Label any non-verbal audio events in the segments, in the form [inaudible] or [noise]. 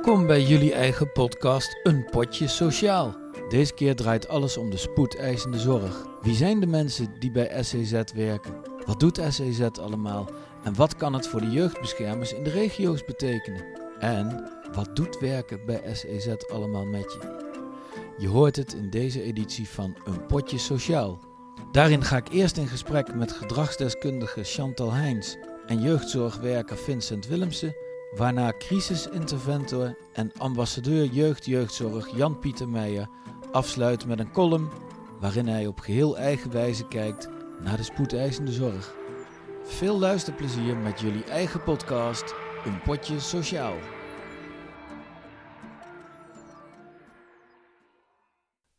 Welkom bij jullie eigen podcast Een Potje Sociaal. Deze keer draait alles om de spoedeisende zorg. Wie zijn de mensen die bij SEZ werken? Wat doet SEZ allemaal? En wat kan het voor de jeugdbeschermers in de regio's betekenen? En wat doet werken bij SEZ allemaal met je? Je hoort het in deze editie van Een Potje Sociaal. Daarin ga ik eerst in gesprek met gedragsdeskundige Chantal Heijns en jeugdzorgwerker Vincent Willemsen, waarna crisisinterventor en ambassadeur jeugd-jeugdzorg Jan-Pieter Meijer afsluit met een column waarin hij op geheel eigen wijze kijkt naar de spoedeisende zorg. Veel luisterplezier met jullie eigen podcast, Een Potje Sociaal.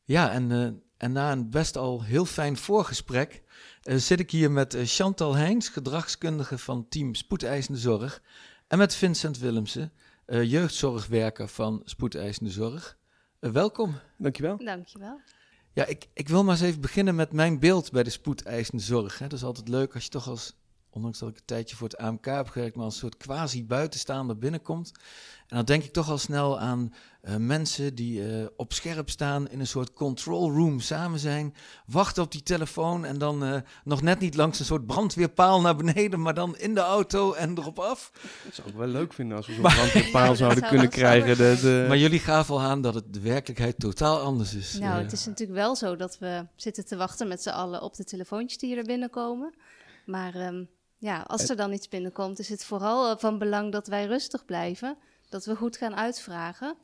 Ja, en, uh, en na een best al heel fijn voorgesprek uh, zit ik hier met uh, Chantal Heijns, gedragskundige van team Spoedeisende Zorg. En met Vincent Willemsen, jeugdzorgwerker van Spoedeisende Zorg. welkom. Dankjewel. Dankjewel. Ja, ik, ik wil maar eens even beginnen met mijn beeld bij de spoedeisende zorg. Hè. Dat is altijd leuk als je toch als, ondanks dat ik een tijdje voor het AMK heb gewerkt, maar als een soort quasi-buitenstaander binnenkomt. En dan denk ik toch al snel aan uh, mensen die uh, op scherp staan in een soort control room samen zijn, wachten op die telefoon en dan uh, nog net niet langs een soort brandweerpaal naar beneden, maar dan in de auto en erop af. Dat zou ik wel leuk vinden als we zo'n brandweerpaal ja, zouden [laughs] kunnen krijgen. De, de... Maar jullie gaven al aan dat het de werkelijkheid totaal anders is. Nou, het is natuurlijk wel zo dat we zitten te wachten met z'n allen op de telefoontjes die er binnenkomen. Maar um, ja, als er dan iets binnenkomt, is het vooral van belang dat wij rustig blijven. Dat we goed gaan uitvragen.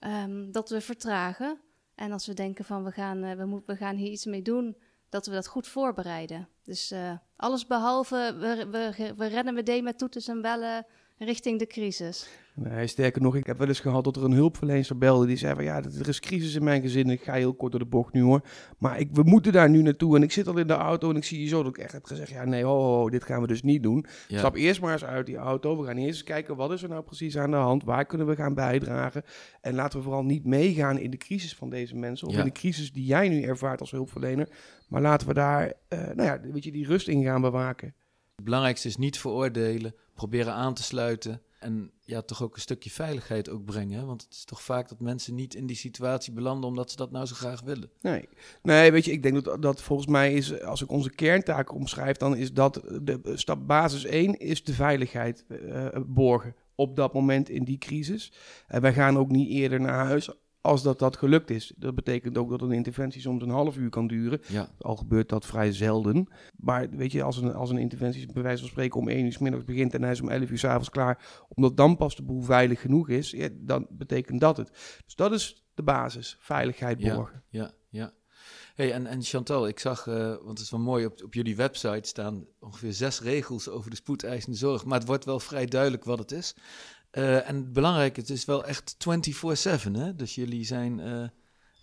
Um, dat we vertragen. En als we denken van we gaan, uh, we, moet, we gaan hier iets mee doen, dat we dat goed voorbereiden. Dus uh, alles behalve, we, we, we rennen meteen met toeters en bellen richting de crisis. Nee, sterker nog, ik heb wel eens gehad dat er een hulpverlener belde die zei van ja, er is crisis in mijn gezin. Ik ga heel kort door de bocht nu hoor. Maar ik, we moeten daar nu naartoe en ik zit al in de auto en ik zie je zo dat ik echt heb gezegd ja nee, ho, ho, dit gaan we dus niet doen. Ja. Stap eerst maar eens uit die auto. We gaan eerst eens kijken wat is er nou precies aan de hand. Waar kunnen we gaan bijdragen? En laten we vooral niet meegaan in de crisis van deze mensen of ja. in de crisis die jij nu ervaart als hulpverlener. Maar laten we daar, uh, nou ja, weet je, die rust in gaan bewaken. Het belangrijkste is niet veroordelen, proberen aan te sluiten en ja, toch ook een stukje veiligheid ook brengen. Want het is toch vaak dat mensen niet in die situatie belanden omdat ze dat nou zo graag willen. Nee, nee weet je, ik denk dat dat volgens mij is, als ik onze kerntaak omschrijf, dan is dat de stap basis 1 is de veiligheid uh, borgen op dat moment in die crisis. En wij gaan ook niet eerder naar huis als dat, dat gelukt is. Dat betekent ook dat een interventie soms een half uur kan duren. Ja. Al gebeurt dat vrij zelden. Maar weet je, als een, als een interventie bij wijze van spreken om 1 uur s middags begint en hij is om 11 uur s avonds klaar, omdat dan pas de boel veilig genoeg is, ja, dan betekent dat het. Dus dat is de basis, veiligheid borgen. Ja, ja, ja. Hey, en, en Chantal, ik zag, uh, want het is wel mooi, op, op jullie website staan ongeveer zes regels over de spoedeisende zorg. Maar het wordt wel vrij duidelijk wat het is. Uh, en het belangrijke, het is wel echt 24-7, hè? Dus jullie zijn uh,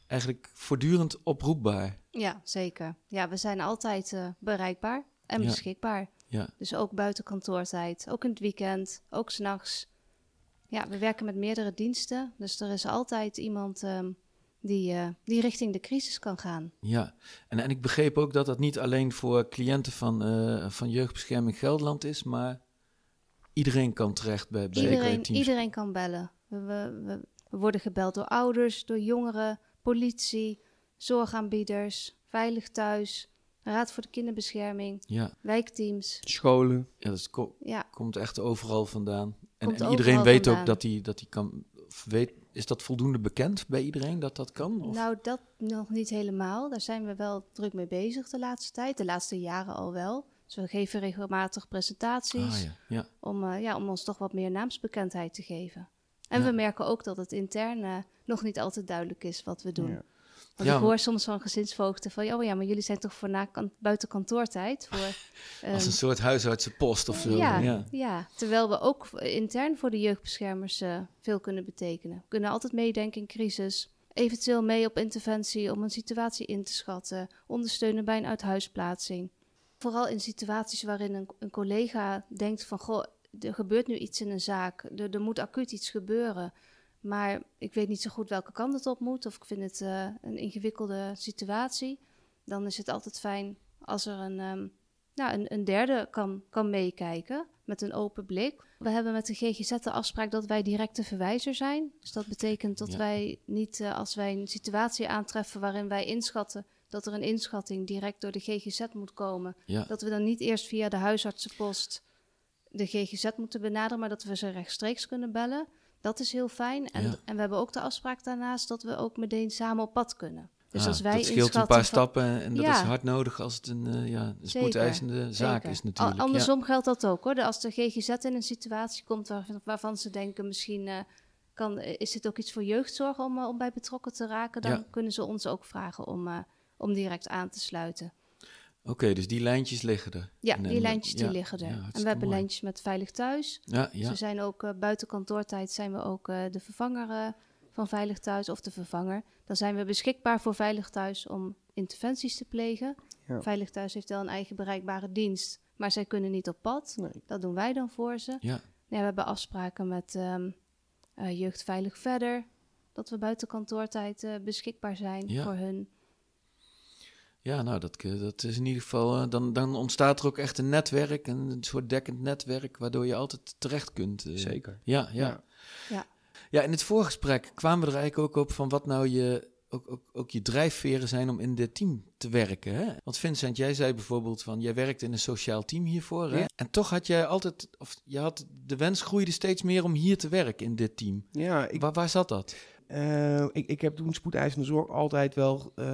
eigenlijk voortdurend oproepbaar. Ja, zeker. Ja, we zijn altijd uh, bereikbaar en ja. beschikbaar. Ja. Dus ook buiten kantoortijd, ook in het weekend, ook s'nachts. Ja, we werken met meerdere diensten, dus er is altijd iemand um, die, die richting de crisis kan gaan. Ja, en, en ik begreep ook dat dat niet alleen voor cliënten van, van Jeugdbescherming Gelderland is, maar Iedereen kan terecht bij, bij iedereen, iedereen kan bellen. We, we, we, worden gebeld door ouders, door jongeren, politie, zorgaanbieders, Veilig Thuis, Raad voor de Kinderbescherming, ja. wijkteams. Scholen. Ja, dat ko ja. komt echt overal vandaan. En, en iedereen weet vandaan. ook dat hij dat kan... Weet, is dat voldoende bekend bij iedereen dat dat kan? Of? Nou, dat nog niet helemaal. Daar zijn we wel druk mee bezig de laatste tijd. De laatste jaren al wel. Dus we geven regelmatig presentaties ah, ja. Ja. Om, uh, ja, om ons toch wat meer naamsbekendheid te geven. En ja. we merken ook dat het intern uh, nog niet altijd duidelijk is wat we doen. Want ik hoor soms van gezinsvoogden van... oh ja, maar jullie zijn toch voor na kan buiten kantoortijd? Voor, um, [laughs] Als een soort huisartsenpost of zo. Ja, ja. terwijl we ook intern voor de jeugdbeschermers uh, veel kunnen betekenen. We kunnen altijd meedenken in crisis... eventueel mee op interventie om een situatie in te schatten... ondersteunen bij een uithuisplaatsing... Vooral in situaties waarin een, een, collega denkt van... goh, er gebeurt nu iets in een zaak, er, er, moet acuut iets gebeuren... maar ik weet niet zo goed welke kant het op moet... of ik vind het uh, een ingewikkelde situatie... dan is het altijd fijn als er een, um, nou, een, een derde kan, kan meekijken... met een open blik. We hebben met de GGZ de afspraak dat wij directe verwijzer zijn. Dus dat betekent dat Ja. wij niet, eh, als wij een situatie aantreffen waarin wij inschatten dat er een inschatting direct door de GGZ moet komen, Ja, dat we dan niet eerst via de huisartsenpost de GGZ moeten benaderen, maar dat we ze rechtstreeks kunnen bellen. Dat is heel fijn. En, Ja. en we hebben ook de afspraak daarnaast dat we ook meteen samen op pad kunnen. Dus Ah, als wij dat scheelt een paar van- stappen en dat Ja. is hard nodig als het een, eh, ja, een spoedeisende zaak Zeker. is natuurlijk. Al- andersom geldt dat ook hoor. De- Als de GGZ in een situatie komt waarvan, waarvan ze denken misschien eh, kan, is dit ook iets voor jeugdzorg om, eh, om bij betrokken te raken, dan Ja. kunnen ze ons ook vragen om, om direct aan te sluiten. Oké, dus die lijntjes liggen er. Ja, En- die en- lijntjes die ja, liggen er. ja, en we hebben mooi. lijntjes met Veilig Thuis. Ja, ja. Ze zijn ook eh, buiten kantoortijd zijn we ook eh, de vervanger eh, van Veilig Thuis of de vervanger. Dan zijn we beschikbaar voor Veilig Thuis om interventies te plegen. Ja. Veilig Thuis heeft wel een eigen bereikbare dienst, maar zij kunnen niet op pad. Nee. Dat doen wij dan voor ze. ja. Ja, we hebben afspraken met ehm eh, Jeugd Veilig Verder. Dat we buiten kantoortijd eh, beschikbaar zijn Ja. voor hun. Ja, nou, dat, eh, dat is in ieder geval. eh, dan, dan ontstaat er ook echt een netwerk, een, een soort dekkend netwerk, waardoor je altijd terecht kunt. eh. Zeker. Ja, ja. Ja. Ja. Ja, in het voorgesprek kwamen we er eigenlijk ook op van wat nou je, ook, ook, ook je drijfveren zijn om in dit team te werken. Hè? Want Vincent, jij zei bijvoorbeeld van, jij werkt in een sociaal team hiervoor. Hè? Ja. En toch had jij altijd, of je had de wens groeide steeds meer om hier te werken in dit team. Ja, ik, Waar, waar zat dat? Eh, ik, ik heb toen spoedeisende zorg altijd wel eh,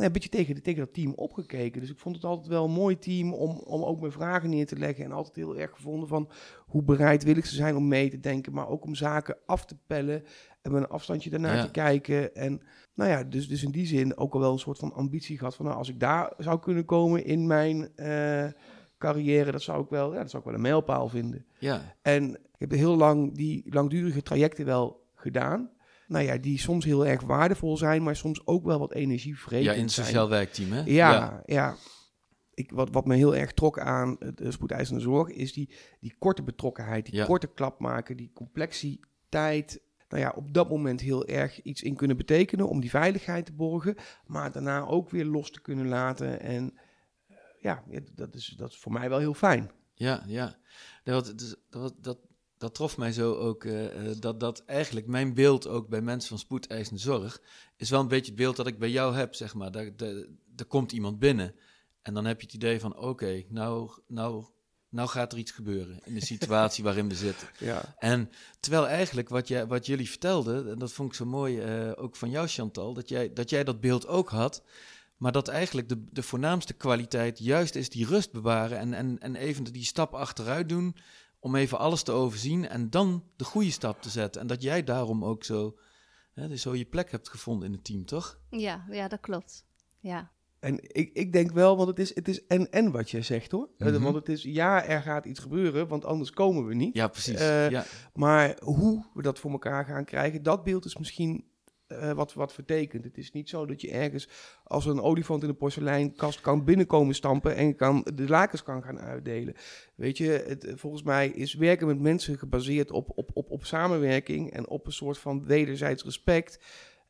nou, een beetje tegen, tegen dat team opgekeken. Dus ik vond het altijd wel een mooi team om, om ook mijn vragen neer te leggen. En altijd heel erg gevonden van hoe bereidwillig ze zijn om mee te denken. Maar ook om zaken af te pellen en met een afstandje daarnaar Ja. te kijken. En nou ja, dus, dus in die zin ook al wel een soort van ambitie gehad van nou, als ik daar zou kunnen komen in mijn eh, carrière, dat zou ik wel, ja, dat zou ik wel een mijlpaal vinden. Ja, En ik heb heel lang die langdurige trajecten wel gedaan. Nou ja, die soms heel erg waardevol zijn, maar soms ook wel wat energievretend ja in het zijn. sociaal werkteam, hè? Ja, ja. Ik, wat, wat me heel erg trok aan de spoedeisende zorg is die, die korte betrokkenheid, die Ja. korte klap maken, die complexiteit. Nou ja, op dat moment heel erg iets in kunnen betekenen om die veiligheid te borgen, maar daarna ook weer los te kunnen laten. En eh, ja, ja, dat is, dat is voor mij wel heel fijn. Ja, ja. Dat, dat, dat, dat, trof mij zo ook, eh, eh, dat, dat eigenlijk mijn beeld ook bij mensen van spoedeisende zorg, is wel een beetje het beeld dat ik bij jou heb, zeg maar. Daar, daar, er komt iemand binnen en dan heb je het idee van, oké, nou, nou, nou gaat er iets gebeuren in de situatie waarin we zitten. [laughs] Ja. En terwijl eigenlijk wat, jij, wat jullie vertelden, en dat vond ik zo mooi, eh, ook van jou Chantal, dat jij, dat jij dat beeld ook had, maar dat eigenlijk de, de voornaamste kwaliteit juist is die rust bewaren en, en, en even die stap achteruit doen om even alles te overzien en dan de goede stap te zetten. En dat jij daarom ook zo, hè, dus zo je plek hebt gevonden in het team, toch? Ja, ja, dat klopt. Ja, En ik, ik denk wel, want het is, het is en en wat je zegt hoor. Eh, Mhm. Want het is ja, er gaat iets gebeuren, want anders komen we niet. Ja, precies. Eh, ja. Maar hoe we dat voor elkaar gaan krijgen, dat beeld is misschien eh, wat, wat vertekent. Het is niet zo dat je ergens als een olifant in een porseleinkast kan binnenkomen stampen en kan, de lakens kan gaan uitdelen. Weet je, het, eh, volgens mij is werken met mensen gebaseerd op, op, op, op samenwerking en op een soort van wederzijds respect.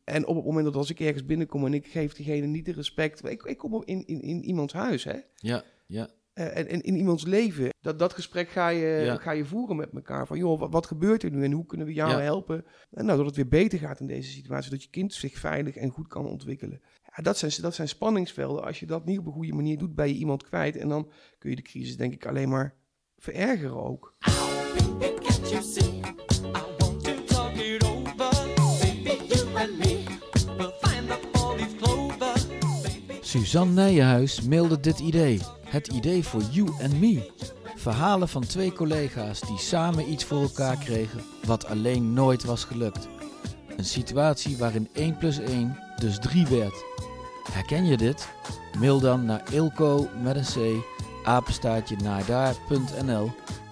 En op het moment dat als ik ergens binnenkom en ik geef diegene niet de respect, ik, ik kom in, in, in iemands huis, hè? ja, ja, en, en in iemands leven. Dat, dat gesprek ga je, Ja. ga je voeren met elkaar. Van joh, wat, wat gebeurt er nu en hoe kunnen we jou Ja. helpen? En nou, dat het weer beter gaat in deze situatie. Dat je kind zich veilig en goed kan ontwikkelen. Ja, dat, zijn, dat zijn spanningsvelden. Als je dat niet op een goede manier doet, ben je iemand kwijt. En dan kun je de crisis denk ik alleen maar verergeren ook. Suzanne Nijenhuis mailde dit idee. Het idee voor You and Me. Verhalen van twee collega's die samen iets voor elkaar kregen wat alleen nooit was gelukt. Een situatie waarin 1 plus 1 dus 3 werd. Herken je dit? Mail dan naar ilco met een c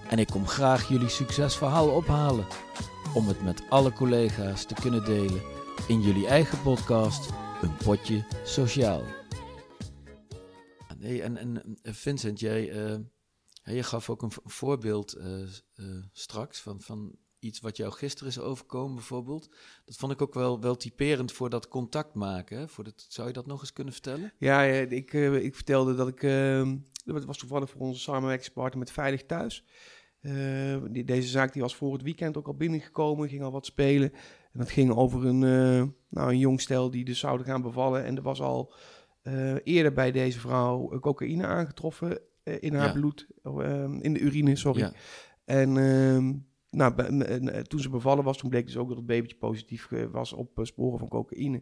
en ik kom graag jullie succesverhaal ophalen. Om het met alle collega's te kunnen delen in jullie eigen podcast Een Potje Sociaal. Nee, en, en eh, Vincent, jij, eh, je gaf ook een vo- voorbeeld eh, straks van, van iets wat jou gisteren is overkomen bijvoorbeeld. Dat vond ik ook wel, wel typerend voor dat contact maken. Voor dat, zou je dat nog eens kunnen vertellen? Ja, ik, ik vertelde dat ik... dat was toevallig voor onze samenwerkingspartner met Veilig Thuis. Die, deze zaak die was voor het weekend ook al binnengekomen, ging al wat spelen. En dat ging over een, nou, een jong stel die dus zouden gaan bevallen. En er was al eh, eerder bij deze vrouw eh, cocaïne aangetroffen eh, in haar Ja. bloed, eh, in de urine, sorry. Ja. En ehm, nou, toen ze bevallen was, toen bleek dus ook dat het babytje positief was op sporen van cocaïne.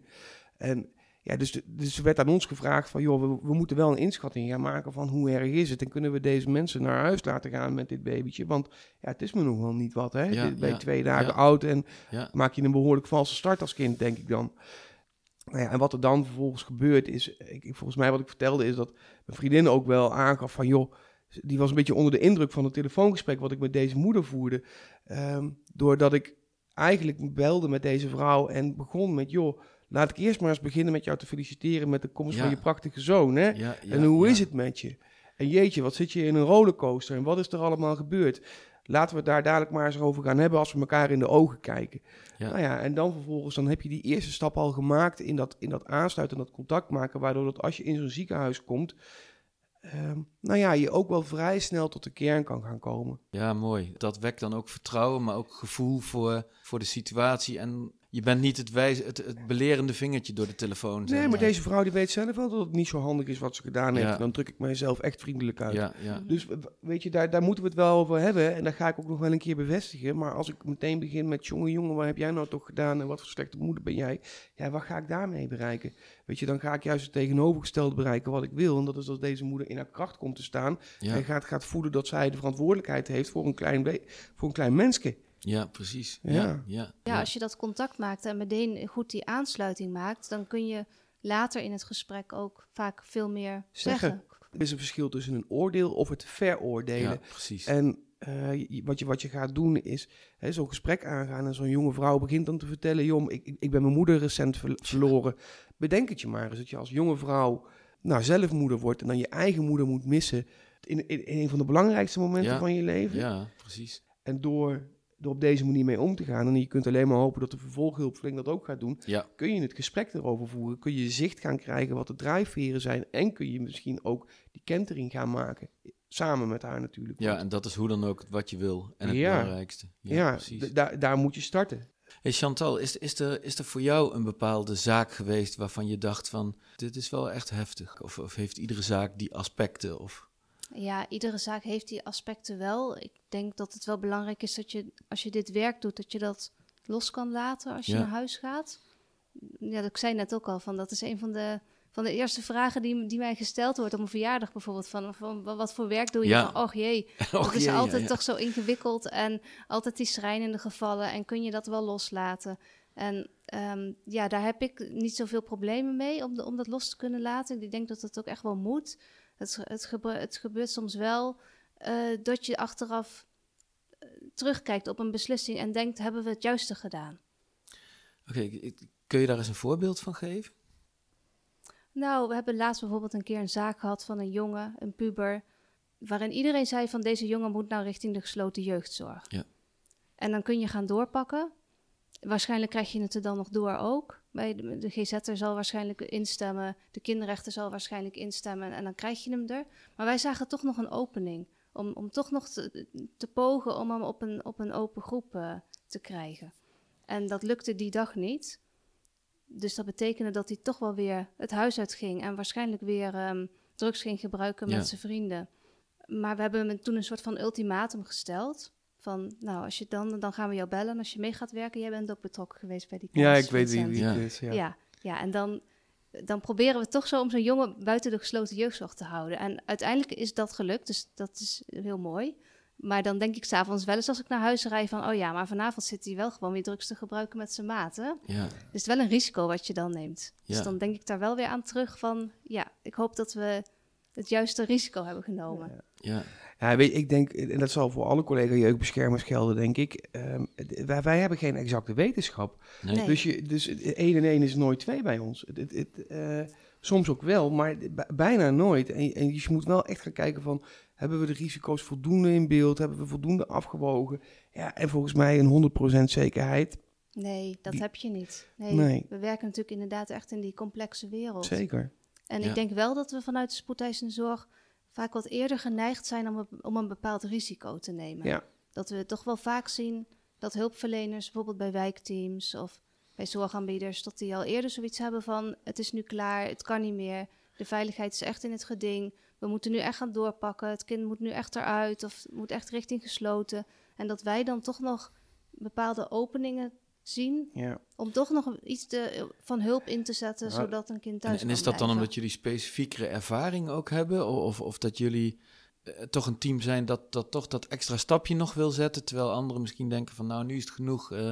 En ja, dus, dus er werd aan ons gevraagd van, joh, we, we moeten wel een inschatting gaan maken van hoe erg is het. En kunnen we deze mensen naar huis laten gaan met dit babytje? Want ja, het is me nog wel niet wat, hè. Ja, ben je ja, twee dagen ja. oud en maak je een behoorlijk valse start als kind, denk ik dan. Nou ja, en wat er dan vervolgens gebeurt is, ik, volgens mij wat ik vertelde is dat mijn vriendin ook wel aangaf van, joh, die was een beetje onder de indruk van het telefoongesprek wat ik met deze moeder voerde. Ehm, doordat ik eigenlijk belde met deze vrouw en begon met, joh, laat ik eerst maar eens beginnen met jou te feliciteren met de komst Ja. van je prachtige zoon, hè? Ja, en hoe is het met je? En jeetje, wat zit je in een rollercoaster en wat is er allemaal gebeurd? Laten we het daar dadelijk maar eens over gaan hebben als we elkaar in de ogen kijken. Ja. Nou ja, en dan vervolgens dan heb je die eerste stap al gemaakt in dat, in dat aansluiten en dat contact maken, waardoor dat als je in zo'n ziekenhuis komt, ehm, nou ja, je ook wel vrij snel tot de kern kan gaan komen. Ja, mooi. Dat wekt dan ook vertrouwen, maar ook gevoel voor, voor de situatie. En je bent niet het, wijze, het, het belerende vingertje door de telefoon. Nee, maar deze vrouw die weet zelf wel dat het niet zo handig is wat ze gedaan heeft. Ja. Dan druk ik mijzelf echt vriendelijk uit. Ja, ja. Dus weet je, daar, daar moeten we het wel over hebben. En dat ga ik ook nog wel een keer bevestigen. Maar als ik meteen begin met... jongen, jongen, wat heb jij nou toch gedaan? En wat voor slechte moeder ben jij? Ja, wat ga ik daarmee bereiken? Weet je, dan ga ik juist het tegenovergestelde bereiken wat ik wil. En dat is dat deze moeder in haar kracht komt te staan. En gaat, gaat voelen dat zij de verantwoordelijkheid heeft voor een klein, voor een klein mensje. Ja precies. Ja. Ja, ja, Ja, als je dat contact maakt en meteen goed die aansluiting maakt, dan kun je later in het gesprek ook vaak veel meer Zeggen. zeggen. Er is een verschil tussen een oordeel of het veroordelen. Ja, precies. En eh, wat, je, wat je gaat doen is hè, zo'n gesprek aangaan. En zo'n jonge vrouw begint dan te vertellen: Jom, ik, ik- ik ben mijn moeder recent ver- [laughs] verloren. Bedenk het je maar eens dat je als jonge vrouw nou, zelf moeder wordt. En dan je eigen moeder moet missen. In, in, in een van de belangrijkste momenten Ja. van je leven. Ja, precies. En door, door op deze manier mee om te gaan. En je kunt alleen maar hopen dat de vervolghulpverlening dat ook gaat doen. Ja, Kun je het gesprek erover voeren. Kun je zicht gaan krijgen wat de drijfveren zijn. En kun je misschien ook die kentering gaan maken. Samen met haar natuurlijk. ja, en dat is hoe dan ook wat je wil. En het Ja. belangrijkste. Ja, ja, precies. daar, daar moet je starten. Hey Chantal, is, is, er, is er voor jou een bepaalde zaak geweest waarvan je dacht van... dit is wel echt heftig? Of, of heeft iedere zaak die aspecten? Of... Ja, iedere zaak heeft die aspecten wel. Ik denk dat het wel belangrijk is dat je, als je dit werk doet, dat je dat los kan laten als je Ja. naar huis gaat. Ja, dat ik zei net ook al, van dat is een van de, van de eerste vragen die, die mij gesteld wordt op een verjaardag bijvoorbeeld. Van, van wa- wat voor werk doe je? Ja. Van, och jee, [laughs] Och het is jee, altijd ja. toch zo ingewikkeld en altijd die schrijnende gevallen. En kun je dat wel loslaten? En ehm, ja, daar heb ik niet zoveel problemen mee om, de- om dat los te kunnen laten. Ik denk dat het ook echt wel moet. Het, het, gebe- het gebeurt soms wel eh, dat je achteraf eh, terugkijkt op een beslissing en denkt, hebben we het juiste gedaan? Oké, kun je daar eens een voorbeeld van geven? Nou, we hebben laatst bijvoorbeeld een keer een zaak gehad van een jongen, een puber, waarin iedereen zei van deze jongen moet nou richting de gesloten jeugdzorg. Ja. En dan kun je gaan doorpakken. Waarschijnlijk krijg je het er dan nog door ook. Bij de, de GZ'er zal waarschijnlijk instemmen, de kinderrechter zal waarschijnlijk instemmen en dan krijg je hem er. Maar wij zagen toch nog een opening om, om toch nog te, te pogen om hem op een, op een open groep eh, te krijgen. En dat lukte die dag niet. Dus dat betekende dat hij toch wel weer het huis uitging en waarschijnlijk weer ehm, drugs ging gebruiken met Ja. zijn vrienden. Maar we hebben hem toen een soort van ultimatum gesteld. Van, nou, als je dan, dan gaan we jou bellen. En als je mee gaat werken, jij bent ook betrokken geweest bij die Ja, case, ik weet wie, Vincent. wie Ja. het is. Ja. Ja. ja, en dan, dan proberen we toch zo om zo'n jongen buiten de gesloten jeugdzorg te houden. En uiteindelijk is dat gelukt, dus dat is heel mooi. Maar dan denk ik s'avonds wel eens als ik naar huis rijd van... oh ja, maar vanavond zit hij wel gewoon weer drugs te gebruiken met zijn maten. Ja, Dus het is wel een risico wat je dan neemt. Dus Ja. dan denk ik daar wel weer aan terug van... ja, ik hoop dat we het juiste risico hebben genomen. ja, Ja, weet, ik denk, en dat zal voor alle collega jeugdbeschermers gelden, denk ik. ehm, wij, wij hebben geen exacte wetenschap. nee. Nee. Dus, je, dus 1 en 1 is nooit 2 bij ons. Het, het, het, eh, soms ook wel, maar bijna nooit. En, en je moet wel echt gaan kijken van... hebben we de risico's voldoende in beeld? Hebben we voldoende afgewogen? Ja, en volgens mij een 100% zekerheid. Nee, dat Die- heb je niet. Nee, Nee. We werken natuurlijk inderdaad echt in die complexe wereld. Zeker. En Ja. ik denk wel dat we vanuit de spoedeisende zorg vaak wat eerder geneigd zijn om, een- om een bepaald risico te nemen. Ja. Dat we toch wel vaak zien dat hulpverleners, bijvoorbeeld bij wijkteams of bij zorgaanbieders, dat die al eerder zoiets hebben van het is nu klaar, het kan niet meer, de veiligheid is echt in het geding, we moeten nu echt gaan doorpakken, het kind moet nu echt eruit of moet echt richting gesloten. En dat wij dan toch nog bepaalde openingen zien Ja. om toch nog iets te, van hulp in te zetten, Ja. zodat een kind En, thuis en kan is dat dan omdat jullie specifiekere ervaring ook hebben? Of, of dat jullie eh, toch een team zijn dat, dat toch dat extra stapje nog wil zetten, terwijl anderen misschien denken van nou, nu is het genoeg. eh,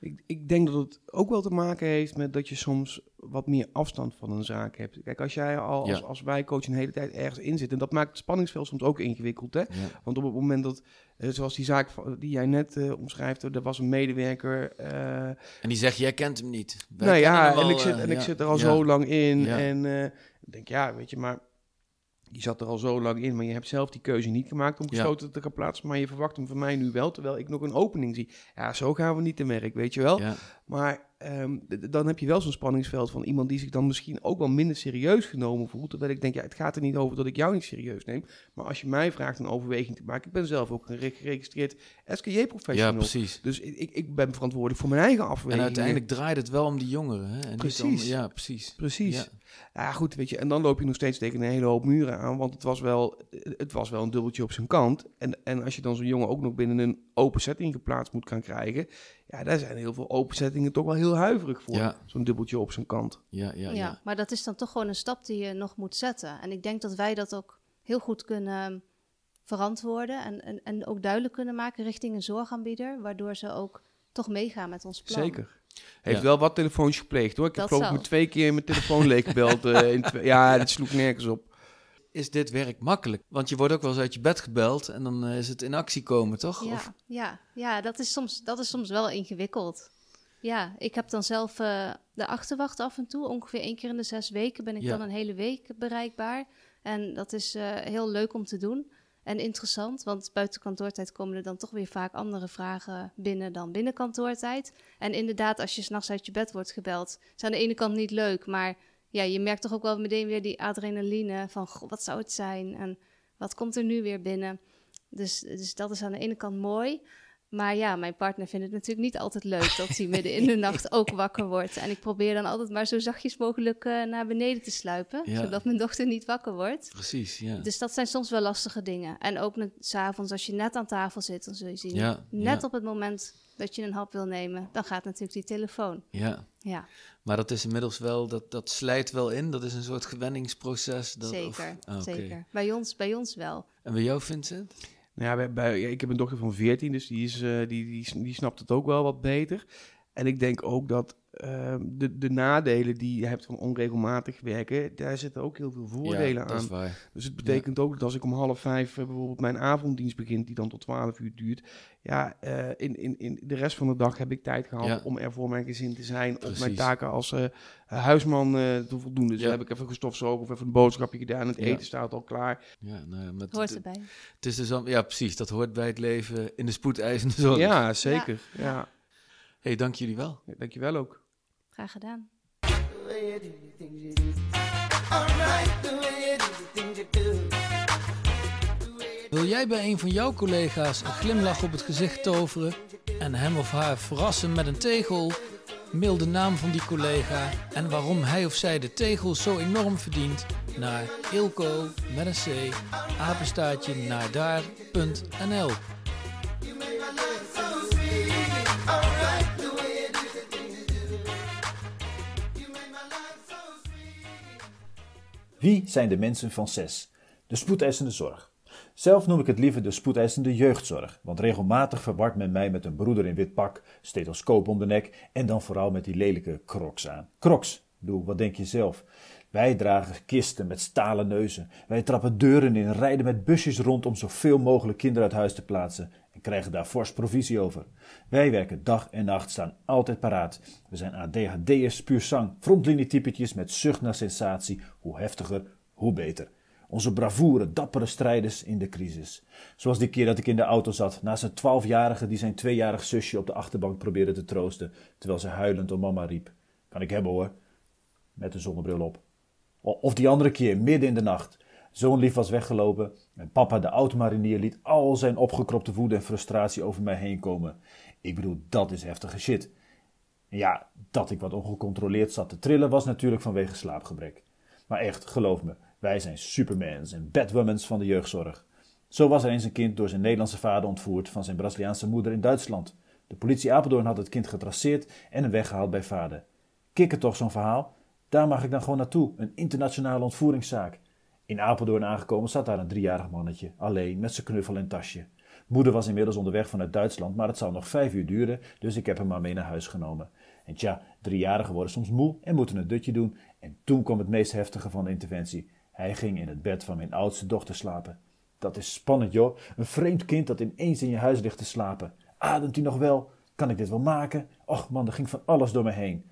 Ik, ik denk dat het ook wel te maken heeft met dat je soms wat meer afstand van een zaak hebt. Kijk, als jij al Ja. als, als wijkcoach een hele tijd ergens in zit, en dat maakt het spanningsveld soms ook ingewikkeld, hè? ja. Want op het moment dat, eh, zoals die zaak die jij net eh, omschrijft, er was een medewerker. eh, En die zegt, jij kent hem niet. Wij nou ja, en, al, ik zit, en ik zit er al zo lang in. En ik denk, ja, weet je, maar die zat er al zo lang in. Maar je hebt zelf die keuze niet gemaakt om Ja. gesloten te gaan plaatsen. Maar je verwacht hem van mij nu wel, terwijl ik nog een opening zie. Ja, zo gaan we niet te werk, weet je wel. Ja, Maar ehm, dan heb je wel zo'n spanningsveld van iemand die zich dan misschien ook wel minder serieus genomen voelt. Terwijl ik denk, ja, het gaat er niet over dat ik jou niet serieus neem. Maar als je mij vraagt een overweging te maken, ik ben zelf ook een re- geregistreerd ja, SKJ-professional. precies. dus ik, ik, ben verantwoordelijk voor mijn eigen afwegingen. En uiteindelijk draait het wel om die jongeren. Hè? En Precies. om- ja, precies. Precies. Ja. Ja. goed, weet je, en dan loop je nog steeds tegen een hele hoop muren aan, want het was wel, het was wel een dubbeltje op zijn kant. En, en als je dan zo'n jongen ook nog binnen een open setting geplaatst moet gaan krijgen, ja, daar zijn heel veel open settingen toch wel heel huiverig voor. Ja. Zo'n dubbeltje op zijn kant. Ja, ja, Ja, ja. maar dat is dan toch gewoon een stap die je nog moet zetten. En ik denk dat wij dat ook heel goed kunnen verantwoorden en, en, en ook duidelijk kunnen maken richting een zorgaanbieder, waardoor ze ook toch meegaan met ons plan. Zeker. Heeft Ja. wel wat telefoontjes gepleegd hoor. Ik heb geloof ik twee keer mijn telefoon leeggebeld. eh, in ja, dat sloeg nergens op. Is dit werk makkelijk? Want je wordt ook wel eens uit je bed gebeld en dan eh, is het in actie komen, toch? Ja, Of, ja, ja dat, is soms, dat is soms wel ingewikkeld. Ja, ik heb dan zelf eh, de achterwacht af en toe. Ongeveer één keer in de zes weken ben ik Ja. dan een hele week bereikbaar. En dat is eh, heel leuk om te doen. En interessant, want buiten kantoortijd komen er dan toch weer vaak andere vragen binnen dan binnen kantoortijd. En inderdaad, als je s'nachts uit je bed wordt gebeld, is aan de ene kant niet leuk, maar ja, je merkt toch ook wel meteen weer die adrenaline van wat zou het zijn en wat komt er nu weer binnen. Dus, dus dat is aan de ene kant mooi. Maar ja, mijn partner vindt het natuurlijk niet altijd leuk dat hij midden in de [laughs] nacht ook wakker wordt. En ik probeer dan altijd maar zo zachtjes mogelijk eh, naar beneden te sluipen, Ja. zodat mijn dochter niet wakker wordt. Precies, ja. Dus dat zijn soms wel lastige dingen. En ook met- 's avonds als je net aan tafel zit, dan zul je zien, Ja, net ja. op het moment dat je een hap wil nemen, dan gaat natuurlijk die telefoon. ja. Ja, Maar dat is inmiddels wel, dat, dat slijt wel in. Dat is een soort gewenningsproces. Dat, zeker, of- ah, zeker. Bij ons, bij ons wel. En bij jou, Vincent? Nou ja, bij, ik heb een dochter van 14, dus die, is, eh, die, die, die snapt het ook wel wat beter. En ik denk ook dat ehm, de, de nadelen die je hebt van onregelmatig werken, daar zitten ook heel veel voordelen ja, dat aan. is waar. Dus het betekent ook dat als ik om half vijf eh, bijvoorbeeld mijn avonddienst begint, die dan tot twaalf uur duurt, ja, eh, in, in, in de rest van de dag heb ik tijd gehad Ja. om er voor mijn gezin te zijn, op mijn Precies. taken als eh, huisman eh, te voldoen. Dus Ja. dan heb ik even gestofzogen of even een boodschapje gedaan, het Ja. eten staat al klaar. Ja, nou, ja, met, Hoort erbij. het is dus al, ja, precies. Dat hoort bij het leven in de spoedeisende zorg. Ja, zeker. Ja. Ja. hey, dank jullie wel. Ja, dankjewel ook. Gedaan. Wil jij bij een van jouw collega's een glimlach op het gezicht toveren en hem of haar verrassen met een tegel? Mail de naam van die collega en waarom hij of zij de tegel zo enorm verdient naar ilko met een c apenstaartje naar daar.nl. Wie zijn de mensen van zes? De spoedeisende zorg. Zelf noem ik het liever de spoedeisende jeugdzorg, want regelmatig verwart men mij met een broeder in wit pak, stethoscoop om de nek en dan vooral met die lelijke crocs aan. Crocs, doe, wat denk je zelf? Wij dragen kisten met stalen neuzen, wij trappen deuren in, rijden met busjes rond om zoveel mogelijk kinderen uit huis te plaatsen en krijgen daar fors provisie over. Wij werken dag en nacht, staan altijd paraat. We zijn ADHD'ers puur sang, frontlinietypetjes met zucht naar sensatie, hoe heftiger, hoe beter. Onze bravoure, dappere strijders in de crisis. Zoals die keer dat ik in de auto zat naast een twaalfjarige die zijn tweejarig zusje op de achterbank probeerde te troosten, terwijl ze huilend om mama riep. Kan ik hebben hoor. Met een zonnebril op. Of die andere keer, midden in de nacht. Zoon lief was weggelopen en papa de automarinier liet al zijn opgekropte woede en frustratie over mij heen komen. Ik bedoel, dat is heftige shit. Ja, dat ik wat ongecontroleerd zat te trillen was natuurlijk vanwege slaapgebrek. Maar echt, geloof me, wij zijn supermans en batwomans van de jeugdzorg. Zo was er eens een kind door zijn Nederlandse vader ontvoerd van zijn Braziliaanse moeder in Duitsland. De politie Apeldoorn had het kind getraceerd en hem weggehaald bij vader. Kikker toch zo'n verhaal? Daar mag ik dan gewoon naartoe, een internationale ontvoeringszaak. In Apeldoorn aangekomen zat daar een driejarig mannetje, alleen met zijn knuffel en tasje. Moeder was inmiddels onderweg vanuit Duitsland, maar het zou nog vijf uur duren, dus ik heb hem maar mee naar huis genomen. En tja, driejarigen worden soms moe en moeten een dutje doen. En toen kwam het meest heftige van de interventie. Hij ging in het bed van mijn oudste dochter slapen. Dat is spannend, joh. Een vreemd kind dat ineens in je huis ligt te slapen. Ademt hij nog wel? Kan ik dit wel maken? Och man, er ging van alles door me heen.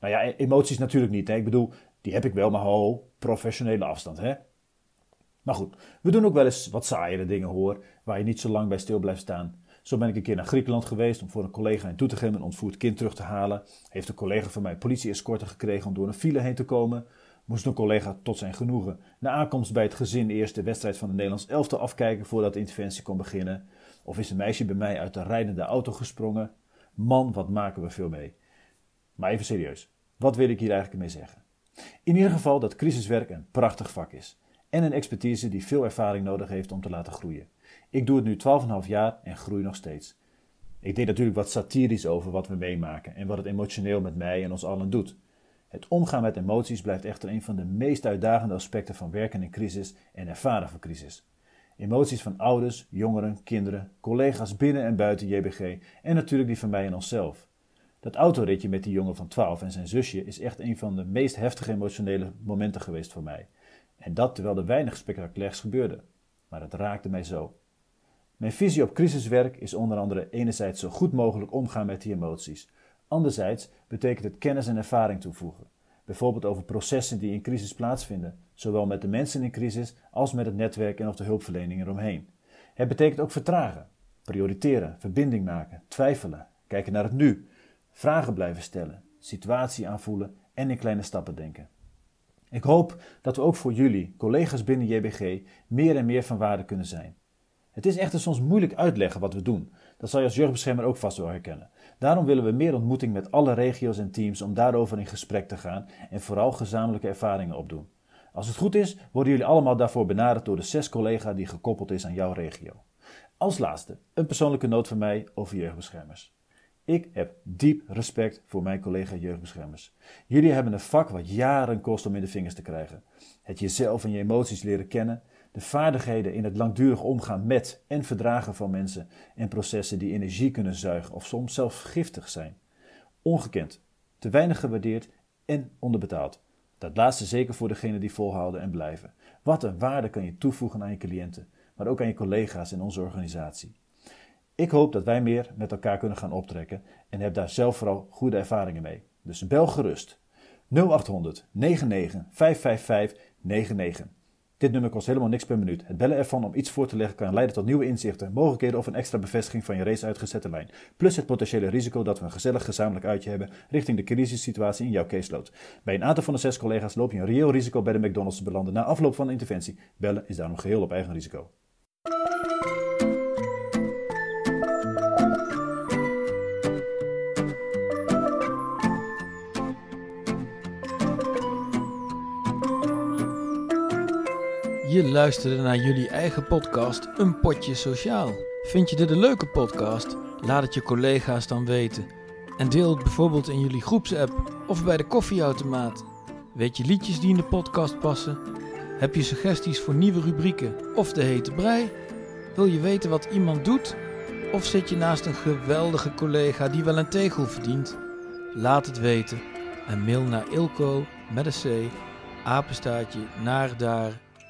Nou ja, emoties natuurlijk niet. Hè. Ik bedoel, die heb ik wel, maar ho, professionele afstand, hè. Maar goed, we doen ook wel eens wat saaiere dingen hoor, waar je niet zo lang bij stil blijft staan. Zo ben ik een keer naar Griekenland geweest om voor een collega in Doetinchem een ontvoerd kind terug te halen. Heeft een collega van mij politie-escorte gekregen om door een file heen te komen. Moest een collega tot zijn genoegen na aankomst bij het gezin eerst de wedstrijd van de Nederlands elftal afkijken voordat de interventie kon beginnen. Of is een meisje bij mij uit de rijdende auto gesprongen. Man, wat maken we veel mee. Maar even serieus, wat wil ik hier eigenlijk mee zeggen? In ieder geval dat crisiswerk een prachtig vak is. En een expertise die veel ervaring nodig heeft om te laten groeien. Ik doe het nu 12,5 jaar en groei nog steeds. Ik deed natuurlijk wat satirisch over wat we meemaken en wat het emotioneel met mij en ons allen doet. Het omgaan met emoties blijft echter een van de meest uitdagende aspecten van werken in crisis en ervaren van crisis. Emoties van ouders, jongeren, kinderen, collega's binnen en buiten JBG en natuurlijk die van mij en onszelf. Dat autoritje met die jongen van 12 en zijn zusje is echt een van de meest heftige emotionele momenten geweest voor mij. En dat terwijl er weinig spectaculairs gebeurde. Maar het raakte mij zo. Mijn visie op crisiswerk is onder andere enerzijds zo goed mogelijk omgaan met die emoties. Anderzijds betekent het kennis en ervaring toevoegen. Bijvoorbeeld over processen die in crisis plaatsvinden, zowel met de mensen in crisis als met het netwerk en of de hulpverlening eromheen. Het betekent ook vertragen, prioriteren, verbinding maken, twijfelen, kijken naar het nu, vragen blijven stellen, situatie aanvoelen en in kleine stappen denken. Ik hoop dat we ook voor jullie, collega's binnen JBG, meer en meer van waarde kunnen zijn. Het is echter soms moeilijk uitleggen wat we doen. Dat zal je als jeugdbeschermer ook vast wel herkennen. Daarom willen we meer ontmoeting met alle regio's en teams om daarover in gesprek te gaan en vooral gezamenlijke ervaringen opdoen. Als het goed is, worden jullie allemaal daarvoor benaderd door de zes collega die gekoppeld is aan jouw regio. Als laatste, een persoonlijke noot van mij over jeugdbeschermers. Ik heb diep respect voor mijn collega jeugdbeschermers. Jullie hebben een vak wat jaren kost om in de vingers te krijgen. Het jezelf en je emoties leren kennen, de vaardigheden in het langdurig omgaan met en verdragen van mensen en processen die energie kunnen zuigen of soms zelfs giftig zijn. Ongekend, te weinig gewaardeerd en onderbetaald. Dat laatste zeker voor degenen die volhouden en blijven. Wat een waarde kan je toevoegen aan je cliënten, maar ook aan je collega's in onze organisatie. Ik hoop dat wij meer met elkaar kunnen gaan optrekken en heb daar zelf vooral goede ervaringen mee. Dus bel gerust 0800 99 555 99. Dit nummer kost helemaal niks per minuut. Het bellen ervan om iets voor te leggen kan leiden tot nieuwe inzichten, mogelijkheden of een extra bevestiging van je race uitgezette lijn. Plus het potentiële risico dat we een gezellig gezamenlijk uitje hebben richting de crisissituatie in jouw caseload. Bij een aantal van de zes collega's loop je een reëel risico bij de McDonald's te belanden na afloop van de interventie. Bellen is daarom geheel op eigen risico. Je luisterde naar jullie eigen podcast Een Potje Sociaal. Vind je dit een leuke podcast? Laat het je collega's dan weten. En deel het bijvoorbeeld in jullie groepsapp of bij de koffieautomaat. Weet je liedjes die in de podcast passen? Heb je suggesties voor nieuwe rubrieken of de hete brei? Wil je weten wat iemand doet? Of zit je naast een geweldige collega die wel een tegel verdient? Laat het weten en mail naar ilko met een c apenstaartje naar daar.nl.